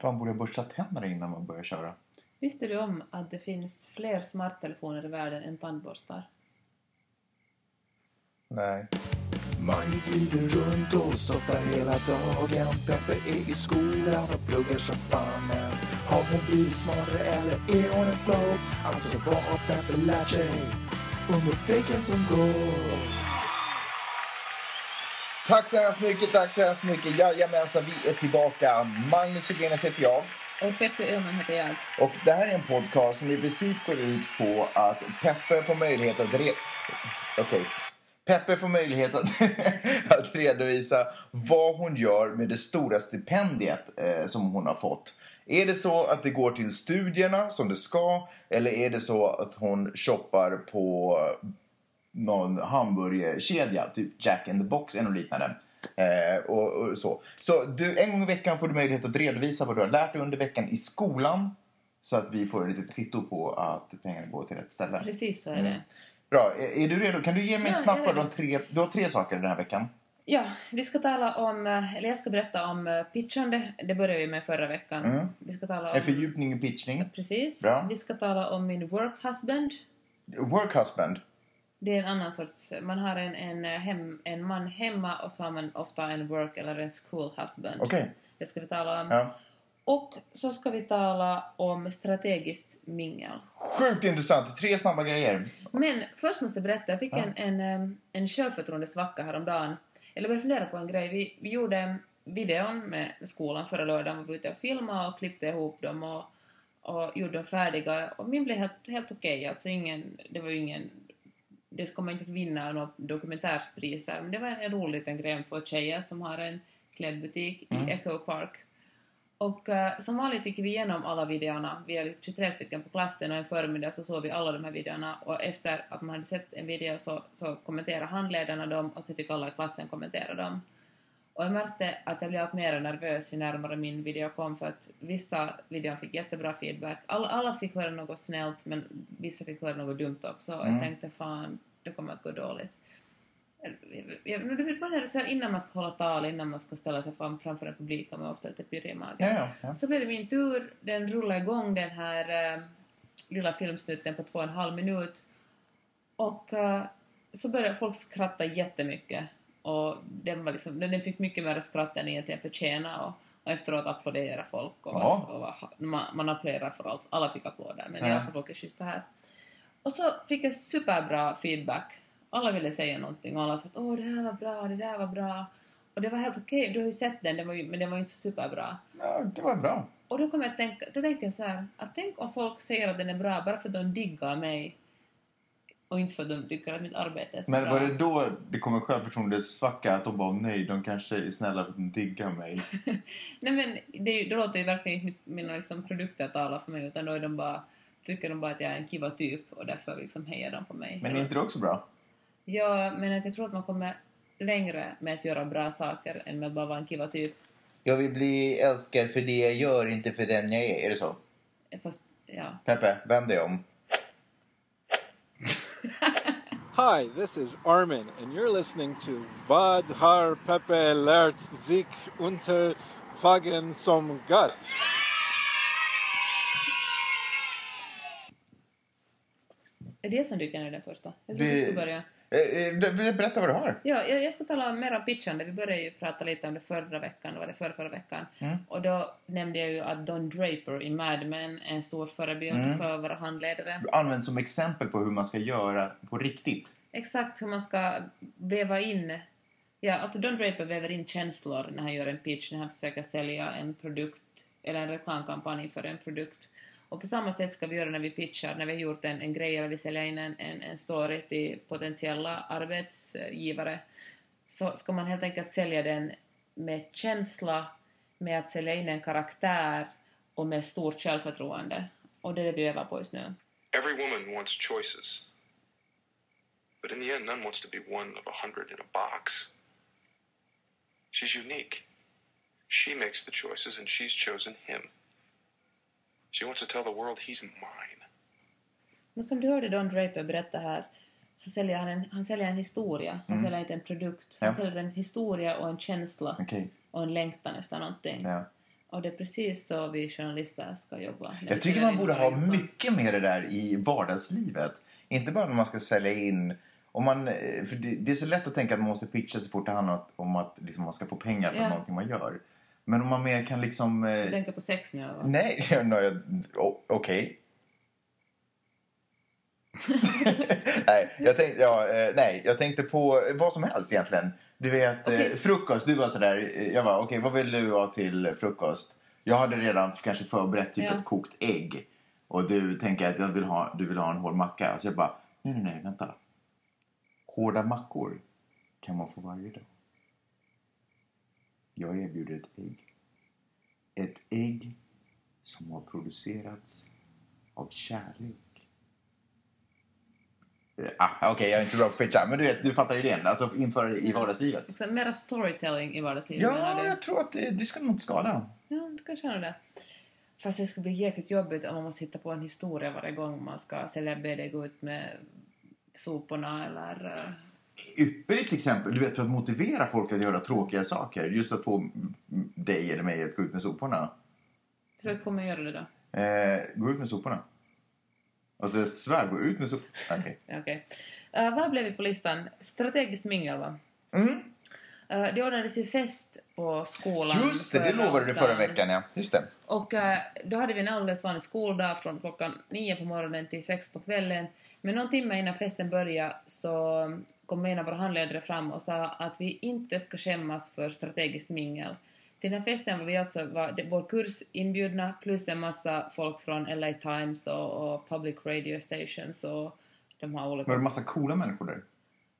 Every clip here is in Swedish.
Fan, borde jag borsta tänderna innan man börjar köra? Visste du om att det finns fler smarttelefoner i världen än tandborstar? Nej. Mange glider runt och softar hela dagen Peppe är i skolan och pluggar som fan men Har hon blivit smartare eller är hon en flow? Alltså vad har Peppe lärt sig under veckan som gått? Tack så hemskt mycket, tack så hemskt mycket. Jajamensan, vi är tillbaka. Magnus Hygenius heter jag. Och Peppe Öhman heter jag. Och det här är en podcast som i princip går ut på att Peppe får möjlighet att... Re- Okej. Peppe får möjlighet att, att redovisa vad hon gör med det stora stipendiet eh, som hon har fått. Är det så att det går till studierna som det ska eller är det så att hon shoppar på någon hamburgerkedja, typ Jack in the Box eller något liknande. Eh, och, och så. så du, en gång i veckan får du möjlighet att redovisa vad du har lärt dig under veckan i skolan. Så att vi får ett litet kvitto på att pengarna går till rätt ställe. Precis så är Mm. det. Bra, är, är du redo? Kan du ge mig Ja, snabbt de tre, du har tre saker den här veckan. Ja, vi ska tala om, eller jag ska berätta om eh, pitchande. Det började vi med förra veckan. Mm. Vi ska tala En om... fördjupning i pitchning. Precis. Bra. Vi ska tala om min work husband. Work husband. Det är en annan sorts... Man har en, en, eh, hem, en man hemma och så har man ofta en work eller en school husband. Okej. Det ska vi tala om. Ja. Och så ska vi tala om strategiskt mingel. Sjukt intressant. Tre snabba grejer. Men först måste jag berätta, jag fick Ja. en, en, en självförtroendesvacka häromdagen. Eller började fundera på en grej. Vi, vi gjorde videon med skolan förra lördagen. Vi var ute och filmade och klippte ihop dem och, och gjorde dem färdiga. Och min blev helt, helt okej. Alltså ingen, det var ju ingen... Det kommer inte att vinna några dokumentärspriser, men det var en, rolig liten grej om två tjejer som har en klädbutik Mm. i Echo Park. Och eh, som vanligt gick vi igenom alla videorna. Vi är 23 stycken på klassen och en förmiddag så såg vi alla de här videorna och efter att man hade sett en video så, så kommenterade handledarna dem och så fick alla i klassen kommentera dem. Och jag märkte att jag blev allt mer nervös ju närmare min video kom för att vissa videor fick jättebra feedback. Alla, alla fick höra något snällt men vissa fick höra något dumt också och Mm. jag tänkte fan, det kommer att gå dåligt. Jag, är så här, innan man ska hålla tal, innan man ska ställa sig fram, framför en publik har man ofta lite pirr i magen. Ja, ja. Så blev det min tur. Den rullade igång den här eh, lilla filmsnutten på två och en halv minut. Och eh, så började folk skratta jättemycket. Och den, var liksom, den fick mycket mer skratt än egentligen förtjänade. Och, och efteråt applåderade folk. Och, Ja. och, var- man, man applåderar för allt. Alla fick applåder. Men Ja. i alla fall folk är schyssta här. Och så fick jag superbra feedback. Alla ville säga någonting och alla sa att åh det här var bra, det där var bra. Och det var helt okej, du har ju sett den, den var ju, men den var ju inte så superbra. ja, det var bra. Och då kom jag tänka, då tänkte jag så här, att tänk om folk säger att den är bra bara för att de diggar mig och inte för att de tycker att mitt arbete är så Men bra. var det då det kom en självförtroendesvacka att de bara nej, de kanske är snälla för att de diggar mig? Nej men det, då låter ju verkligen inte mina liksom, produkter tala för mig utan då är de bara, tycker de bara att jag är en kiva typ och därför liksom hejar de på mig. Men är inte det också bra? Ja, men att jag tror att man kommer längre med att göra bra saker än med att bara vara en kiva typ. Jag vill bli älskad för det jag gör, inte för den jag är. Är det så? Fast, ja. Peppe, vänd dig om. Hi, this is Armin, and you're listening to Vad har Pepe lärt sich unter Fagen som Gott? Är det som du i den första? Jag tror Det- du ska börja. Eh, eh, ber- Berätta vad du har. Ja, jag, ska tala mer om pitchande. Vi började ju prata lite om det förra veckan, var det förra, förra veckan. Mm. Och då nämnde jag ju att Don Draper i Mad Men är en stor förebild Mm. för våra handledare. Du används som exempel på hur man ska göra på riktigt. Exakt hur man ska väva in... Ja, alltså Don Draper väver in känslor när han gör en pitch, när han försöker sälja en produkt eller en reklamkampanj för en produkt. Och på samma sätt ska vi göra när vi pitchar, när vi har gjort en, en grej eller vi säljer in en, en, en story till potentiella arbetsgivare. Så ska man helt enkelt sälja den med känsla, med att sälja in en karaktär och med stort självförtroende. Och det är det vi övar på just nu. Every woman wants choices. But in the end, none wants to be one of a hundred in a box. She's unique. She makes the choices and she's chosen him. She wants to tell the world he's mine. Men som du hörde Don Draper berätta här så säljer han en, han säljer en historia. Han säljer inte en produkt. Han Mm. Ja. säljer en historia och en känsla Okej. och en längtan efter någonting. Ja. Och det är precis så vi journalister ska jobba. Jag tycker man borde ha mycket mer det där i vardagslivet. Inte bara när man ska sälja in. Om man, eh, för det, det är så lätt att tänka att man måste pitcha så fort det handlar om att liksom, man ska få pengar för Ja. någonting man gör. Men om man mer kan liksom... Du Eh, tänker på sex nu va? nej, no, jag, o- okej. nej, jag tänkte, ja, eh, nej, jag tänkte på vad som helst egentligen. Du vet, eh, Okej. frukost. Du var sådär, eh, jag var okej, vad vill du ha till frukost? Jag hade redan kanske förberett typ Ja. ett kokt ägg. Och du tänker att jag vill ha, du vill ha en hård macka. Så jag bara, nej, nej, nej, vänta. Hårda mackor kan man få varje dag. Jag erbjuder ett ägg. Ett ägg som har producerats av kärlek. Eh, Ah, Okej, jag är inte bra på pitcha, men du, vet, du fattar idén. Alltså införa det i vardagslivet. Liksom mera storytelling i vardagslivet Ja, du? jag tror att det, det ska nog inte skada. Ja, det kanske är det. Fast det skulle bli jäkligt jobbigt om man måste hitta på en historia varje gång man ska sälja BD, gå ut med soporna eller... Ypperligt exempel, du vet, för att motivera folk att göra tråkiga saker. Just att få dig eller mig att gå ut med soporna. Så får man göra det då. Eh, gå ut med soporna. Alltså, jag svär, gå ut med soporna. Okej. Ja, Okej. Eh, vad blev vi på listan? Strategiskt mingel, va? Mm. Eh, det ordnades ju fest på skolan. Just det, det lovade du förra veckan, ja. Just det. Och eh, då hade vi en alldeles vanlig skoldag från klockan nio på morgonen till sex på kvällen. Men någon timme innan festen började så kom en av våra handledare fram och sa att vi inte ska skämmas för strategiskt mingel. Till den här festen var vi alltså var vår kurs inbjudna plus en massa folk från LA Times och, och Public Radio Stations och de har olika... Var det massa coola människor där?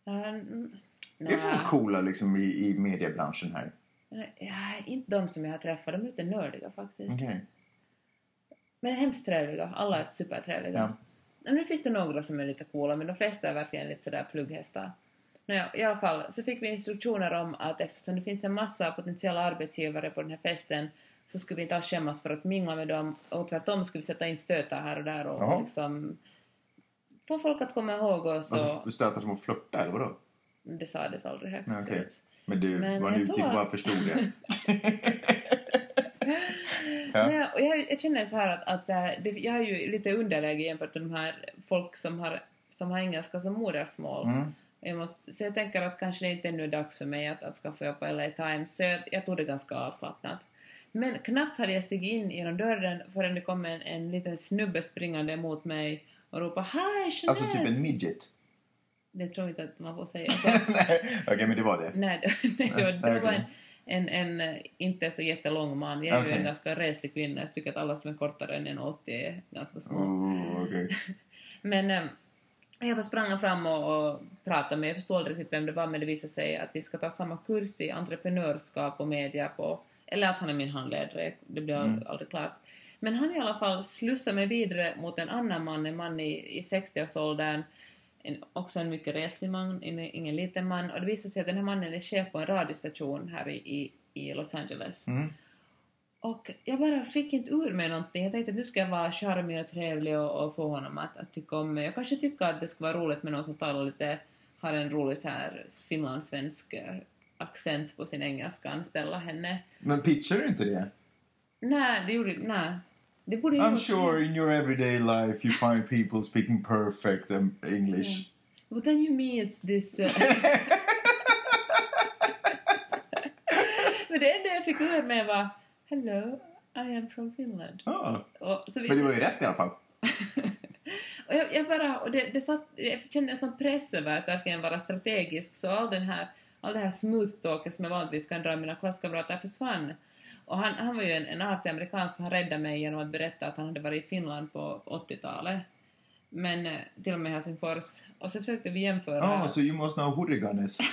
Eh, Det är folk coola liksom i, i mediebranschen här. Ja, inte de som jag har träffat, de är lite nördiga faktiskt. Okej. Men hemskt trevliga, alla är supertrevliga. Ja. Men nu finns det några som är lite coola, men de flesta är verkligen lite sådär plugghästar. Nåja, i alla fall så fick vi instruktioner om att eftersom det finns en massa potentiella arbetsgivare på den här festen så skulle vi inte alls skämmas för att mingla med dem och tvärtom skulle vi sätta in stötar här och där och Jaha. liksom få folk att komma ihåg oss och Alltså stötar som att flörta, eller vadå? Det sades aldrig högt. Okej. ut. Men du, Men vad du typ att- bara förstod det. Ja. Nej, och jag, jag känner så här att, att det, jag är ju lite underläge jämfört med de här folk som har, som har engelska som modersmål. Mm. Jag måste, så jag tänker att kanske det inte ännu är dags för mig att, att skaffa jobb på LA Times, så jag, jag tog det ganska avslappnat. Men knappt hade jag stigit in genom dörren förrän det kom en, en liten snubbe springande mot mig och ropade Hi Jeanette! Alltså typ en midget. Det tror jag inte att man får säga så. Okej, men det var det. Nej, det, nej, det var, det var en, en, en eh, inte så jättelång man. Jag är ju Okej. en ganska reslig kvinna. Jag tycker att alla som är kortare än 1,80 är ganska små. Oh, okej. Men eh, jag sprang fram och, och pratade med, jag förstod aldrig riktigt vem det var, men det visade sig att vi ska ta samma kurs i entreprenörskap och media på, eller att han är min handledare, det blev Mm. aldrig klart. Men han i alla fall slussade mig vidare mot en annan man, en man i, i 60-årsåldern, en, också en mycket reslig man, en, ingen liten man, och det visade sig att den här mannen är chef på en radiostation här i, i, i Los Angeles. Mm. Och jag bara fick inte ur mig någonting. Jag tänkte att nu ska jag vara charmig och trevlig och, och få honom att, att tycka om mig. Jag kanske tycker att det ska vara roligt med någon som talar lite, har en rolig så här finlandssvensk eh, accent på sin engelska, anställa henne. Men pitchar du inte det? Nej, det gjorde nej. Det borde jag I'm sure in your everyday life you find people speaking perfect English. But then you meet this... Uh... Men det enda jag fick ur mig var Hello, I am from Finland. Ah, Och så men det var ju rätt i alla fall. Och jag, jag bara, och det, det satt, jag kände en sån press över att verkligen vara strategisk, så all den här, all det här smooth talket som jag vanligtvis kan dra med mina klasskamrater försvann. Och han, han var ju en, en artig amerikan som han räddade mig genom att berätta att han hade varit i Finland på 80-talet. Men eh, till och med Helsingfors. Och så försökte vi jämföra. Ah, so you must know hurriganes.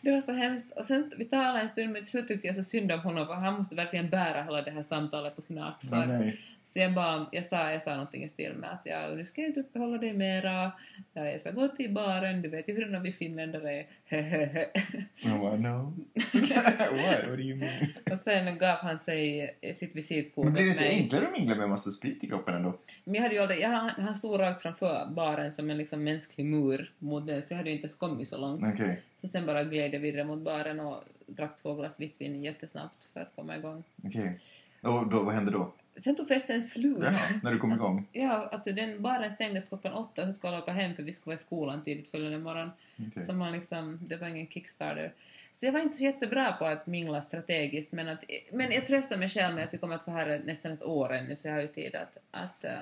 Det var så hemskt. Och sen, vi talade en stund, men till slut tyckte jag så synd om honom, för han måste verkligen bära hela det här samtalet på sina axlar. Nej, nej. Så jag, bara, jag, sa, jag sa någonting i stil med att ja, nu ska jag inte uppehålla dig mera, ja, jag ska gå till baren, du vet ju hur vi finländare är. Jag bara, no. What? What do you mean? och sen gav han sig sitt visitkort Men blir det inte enklare att mingla med massa sprit i kroppen ändå? Men jag hade ju aldrig, jag, han, stod rakt framför baren som en liksom mänsklig mur mot den, så jag hade ju inte ens kommit så långt. Okej. Så sen bara gled jag vidare mot baren och drack två glas vitt vin jättesnabbt för att komma igång. Okej. Och då, vad hände då? Sen tog festen slut. Jaha, när du kom igång? Ja, alltså den baren stängdes klockan åtta och sen skulle åka hem för vi skulle vara i skolan tidigt följande morgon. Okej. Så man liksom, det var ingen kickstarter. Så jag var inte så jättebra på att mingla strategiskt men, att, men jag tröstar mig själv med att vi kommer att få här nästan ett år ännu så jag har ju tid att, att, äh,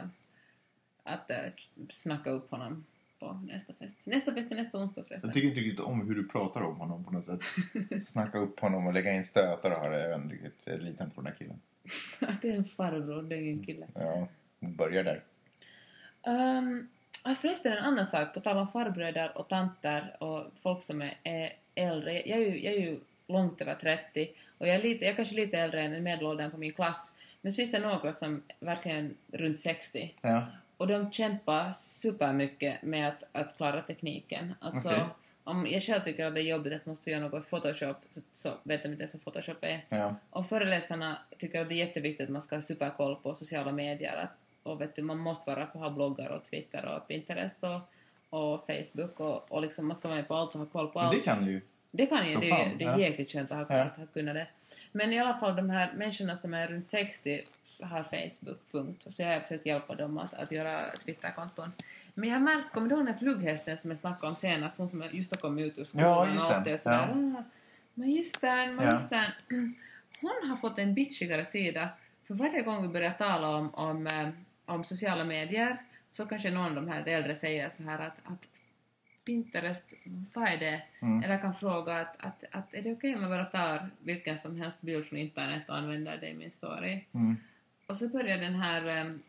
att äh, snacka upp honom på nästa fest. Nästa fest är nästa onsdag Jag förresten. tycker inte riktigt om hur du pratar om honom på något sätt. Snacka upp honom och lägga in stötar och jag inte riktigt jag litar inte på den här killen. det är en farbror, det är ingen kille. Ja, börjar där. Um, ja, förresten en annan sak, på tal om farbröder och tanter och folk som är, är äldre. Jag är, ju, jag är ju långt över 30 och jag är, lite, jag är kanske lite äldre än medelåldern på min klass. Men så finns det några som verkligen runt 60 Ja. och de kämpar supermycket med att, att klara tekniken. Alltså, Okej. Om jag själv tycker att det är jobbigt att måste göra något i Photoshop så, så vet de inte ens vad Photoshop är. Ja. Och föreläsarna tycker att det är jätteviktigt att man ska ha superkoll på sociala medier. Att, och vet du, man måste vara på ha bloggar och Twitter och Pinterest och, och Facebook och, och liksom man ska vara med på allt och ha koll på Men allt. det kan du ju. Det kan ju, det är, det är jäkligt skönt att ha, Ja. att ha kunnat det. Men i alla fall de här människorna som är runt 60 har Facebook, punkt. Så jag har försökt hjälpa dem att, att göra Twitterkonton. Men jag har märkt, kommer du ihåg den här plugghästen som jag snackade om senast? Hon som just har kommit ut ur skolan Ja, just och det. alltid är sådär ah, magistern, Ja. magistern. Mm. Hon har fått en bitchigare sida. För varje gång vi börjar tala om, om, eh, om sociala medier så kanske någon av de här äldre säger så här att, att Pinterest, vad är det? Mm. Eller kan fråga att, att, att är det okej om jag bara tar vilken som helst bild från internet och använder det i min story? Mm. Och så börjar den här um,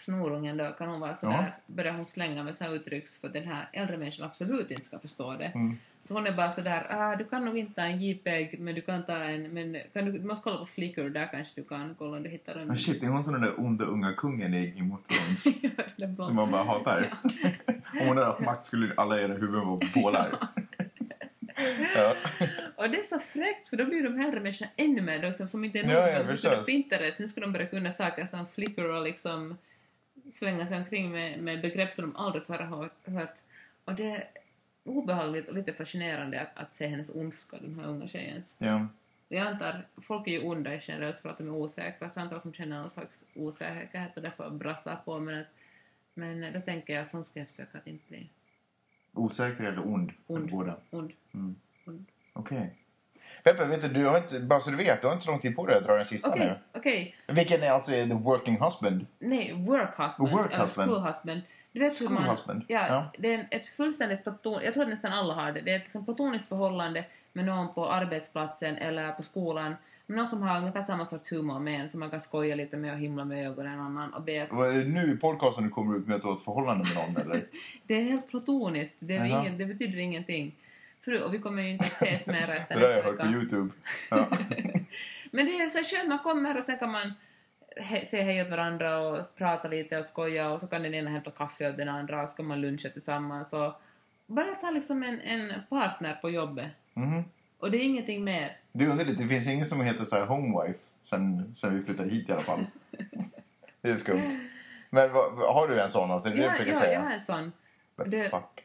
snorungen då, kan hon vara sådär, börjar hon slänga med sådana uttryck för den här äldre människan absolut inte ska förstå det. Mm. Så hon är bara sådär, ah, du kan nog inte ta en JPEG, men du kan ta en, men kan du, du måste kolla på Flickr, där kanske du kan kolla om du hittar en. Men shit, är hon som den där onda unga kungen i Game of Thrones? Som man bara hatar. Om hon hade haft makt skulle alla era huvuden vara bålar. ja. Och det är så fräckt för då blir de äldre människorna ännu mer då, som, som inte är nog Ja, ja, de förstås. Pinterest, nu ska de börja kunna saker som Flickr och liksom slänga sig omkring med, med begrepp som de aldrig förr har hört. Och det är obehagligt och lite fascinerande att, att se hennes ondska, den här unga tjejens. ja. Jag antar, folk är ju onda generellt för att de är osäkra, så jag antar att de känner någon slags osäkerhet och därför brassar på, men, att, men då tänker jag, sånt ska jag försöka att inte bli Osäker eller ond? ond. Båda. ond. Mm. ond. Okej. Peppe, vet du, du har inte, bara så du vet, du har inte så lång tid på dig att dra den sista Okej, nu. okej. Vilken är alltså the working husband? Nej, work husband. Work eller husband. school husband. Du vet School man, husband, Ja, ja. det är ett fullständigt platon... Jag tror att nästan alla har det. Det är ett liksom platoniskt förhållande med någon på arbetsplatsen eller på skolan. Med någon som har ungefär samma sorts humor med en, som man kan skoja lite med och himla med ögonen annan och be att Vad är det nu i podcasten du kommer ut med att du har ett förhållande med någon eller? Det är helt platoniskt. Det, ingen, det betyder ingenting. För, och vi kommer ju inte att ses mer Det efter där har jag hört på. Youtube. Ja. Men det är så skönt, man kommer och sen kan man he- säga hej åt varandra och prata lite och skoja och så kan den ena hämta kaffe åt den andra och så kan man luncha tillsammans och bara ta liksom en, en partner på jobbet. Mhm. Och det är ingenting mer. Det är underligt, det finns ingen som heter så här homewife sen, sen vi flyttade hit i alla fall. Det är skumt. Men vad, har du en sån? Alltså, det är det Ja, jag försöker ja, säga? jag har en sån. The det- fuck?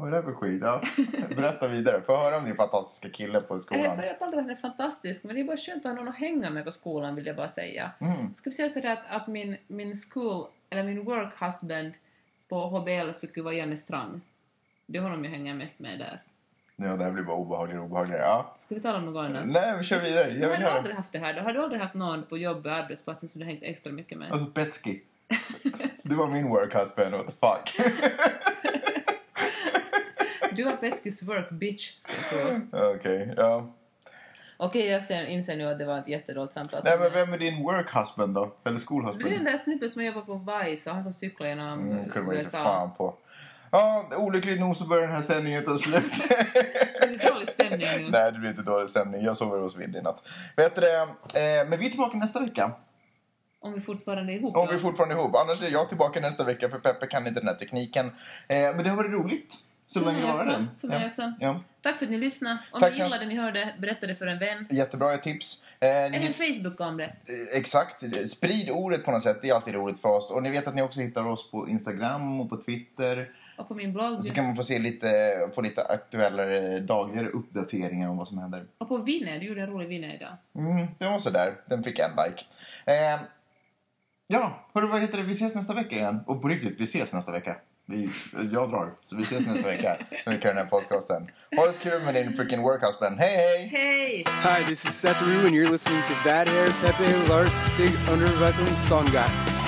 Vad är det här för skit? Ja. Berätta vidare. Få höra om din fantastiska kille på Jag skolan. säger att aldrig att han är fantastisk, men det är bara skönt att ha någon att hänga med på skolan, vill jag bara säga. Mm. Ska vi säga sådär att, att min, min school, eller min work husband på HBL skulle vara Janne Strang. Det är honom jag hänger mest med där. Ja, det här blir bara obehagligare och obehagligare. Ja. Ska vi tala om något annat? Nej, vi kör vidare. Jag Har vill du höra. aldrig haft det här då? Har du aldrig haft någon på jobb och arbetsplatsen som du hängt extra mycket med? Alltså, Petski. Du var min work husband, what the fuck? Du var Petskis work bitch. Okej, ja. Okej, jag ser, inser nu att det var ett jättedåligt samtal. Nej, men vem är din work husband då? Eller Det är den skolhusband? där snubben som jobbar på Vice och han som cyklar genom Mm, kunde man USA. fan på. Ja, olyckligt nog så börjar den här sändningen ta slut. Det är dålig stämning nu. Nej, det blir inte dålig stämning. Jag sover hos Windy i natt. Vet du? Eh, men vi är tillbaka nästa vecka. Om vi fortfarande är ihop Om då. vi är fortfarande ihop. Annars är jag tillbaka nästa vecka för Peppe kan inte den här tekniken. Eh, men det har varit roligt. Så länge det var det. För mig ja. också. Ja. Tack för att ni lyssnade. Om Tack ni gillade det ni hörde, berätta det för en vän. Jättebra tips. Eh, Eller hitt- Facebook om det. Eh, Exakt. Sprid ordet på något sätt. Det är alltid roligt för oss. Och ni vet att ni också hittar oss på Instagram och på Twitter. och på min blogg. Så kan man få se lite, få lite aktuellare dagligare uppdateringar om vad som händer. Och på Vinne, du gjorde en rolig Vinne idag. Mm, det var sådär. Den fick en like. Eh, ja, hörru, vad heter det? Vi ses nästa vecka igen. Och på riktigt, vi ses nästa vecka. Vi, jag drar, så vi ses nästa vecka när vi kör den här podcasten. Ha det så kul med din freaking workhouse Hej, hej! Hej! Hi, this is Seth Rue, and you're listening to Vad Hair Pepe Lart Sig Under Vacuum Songat.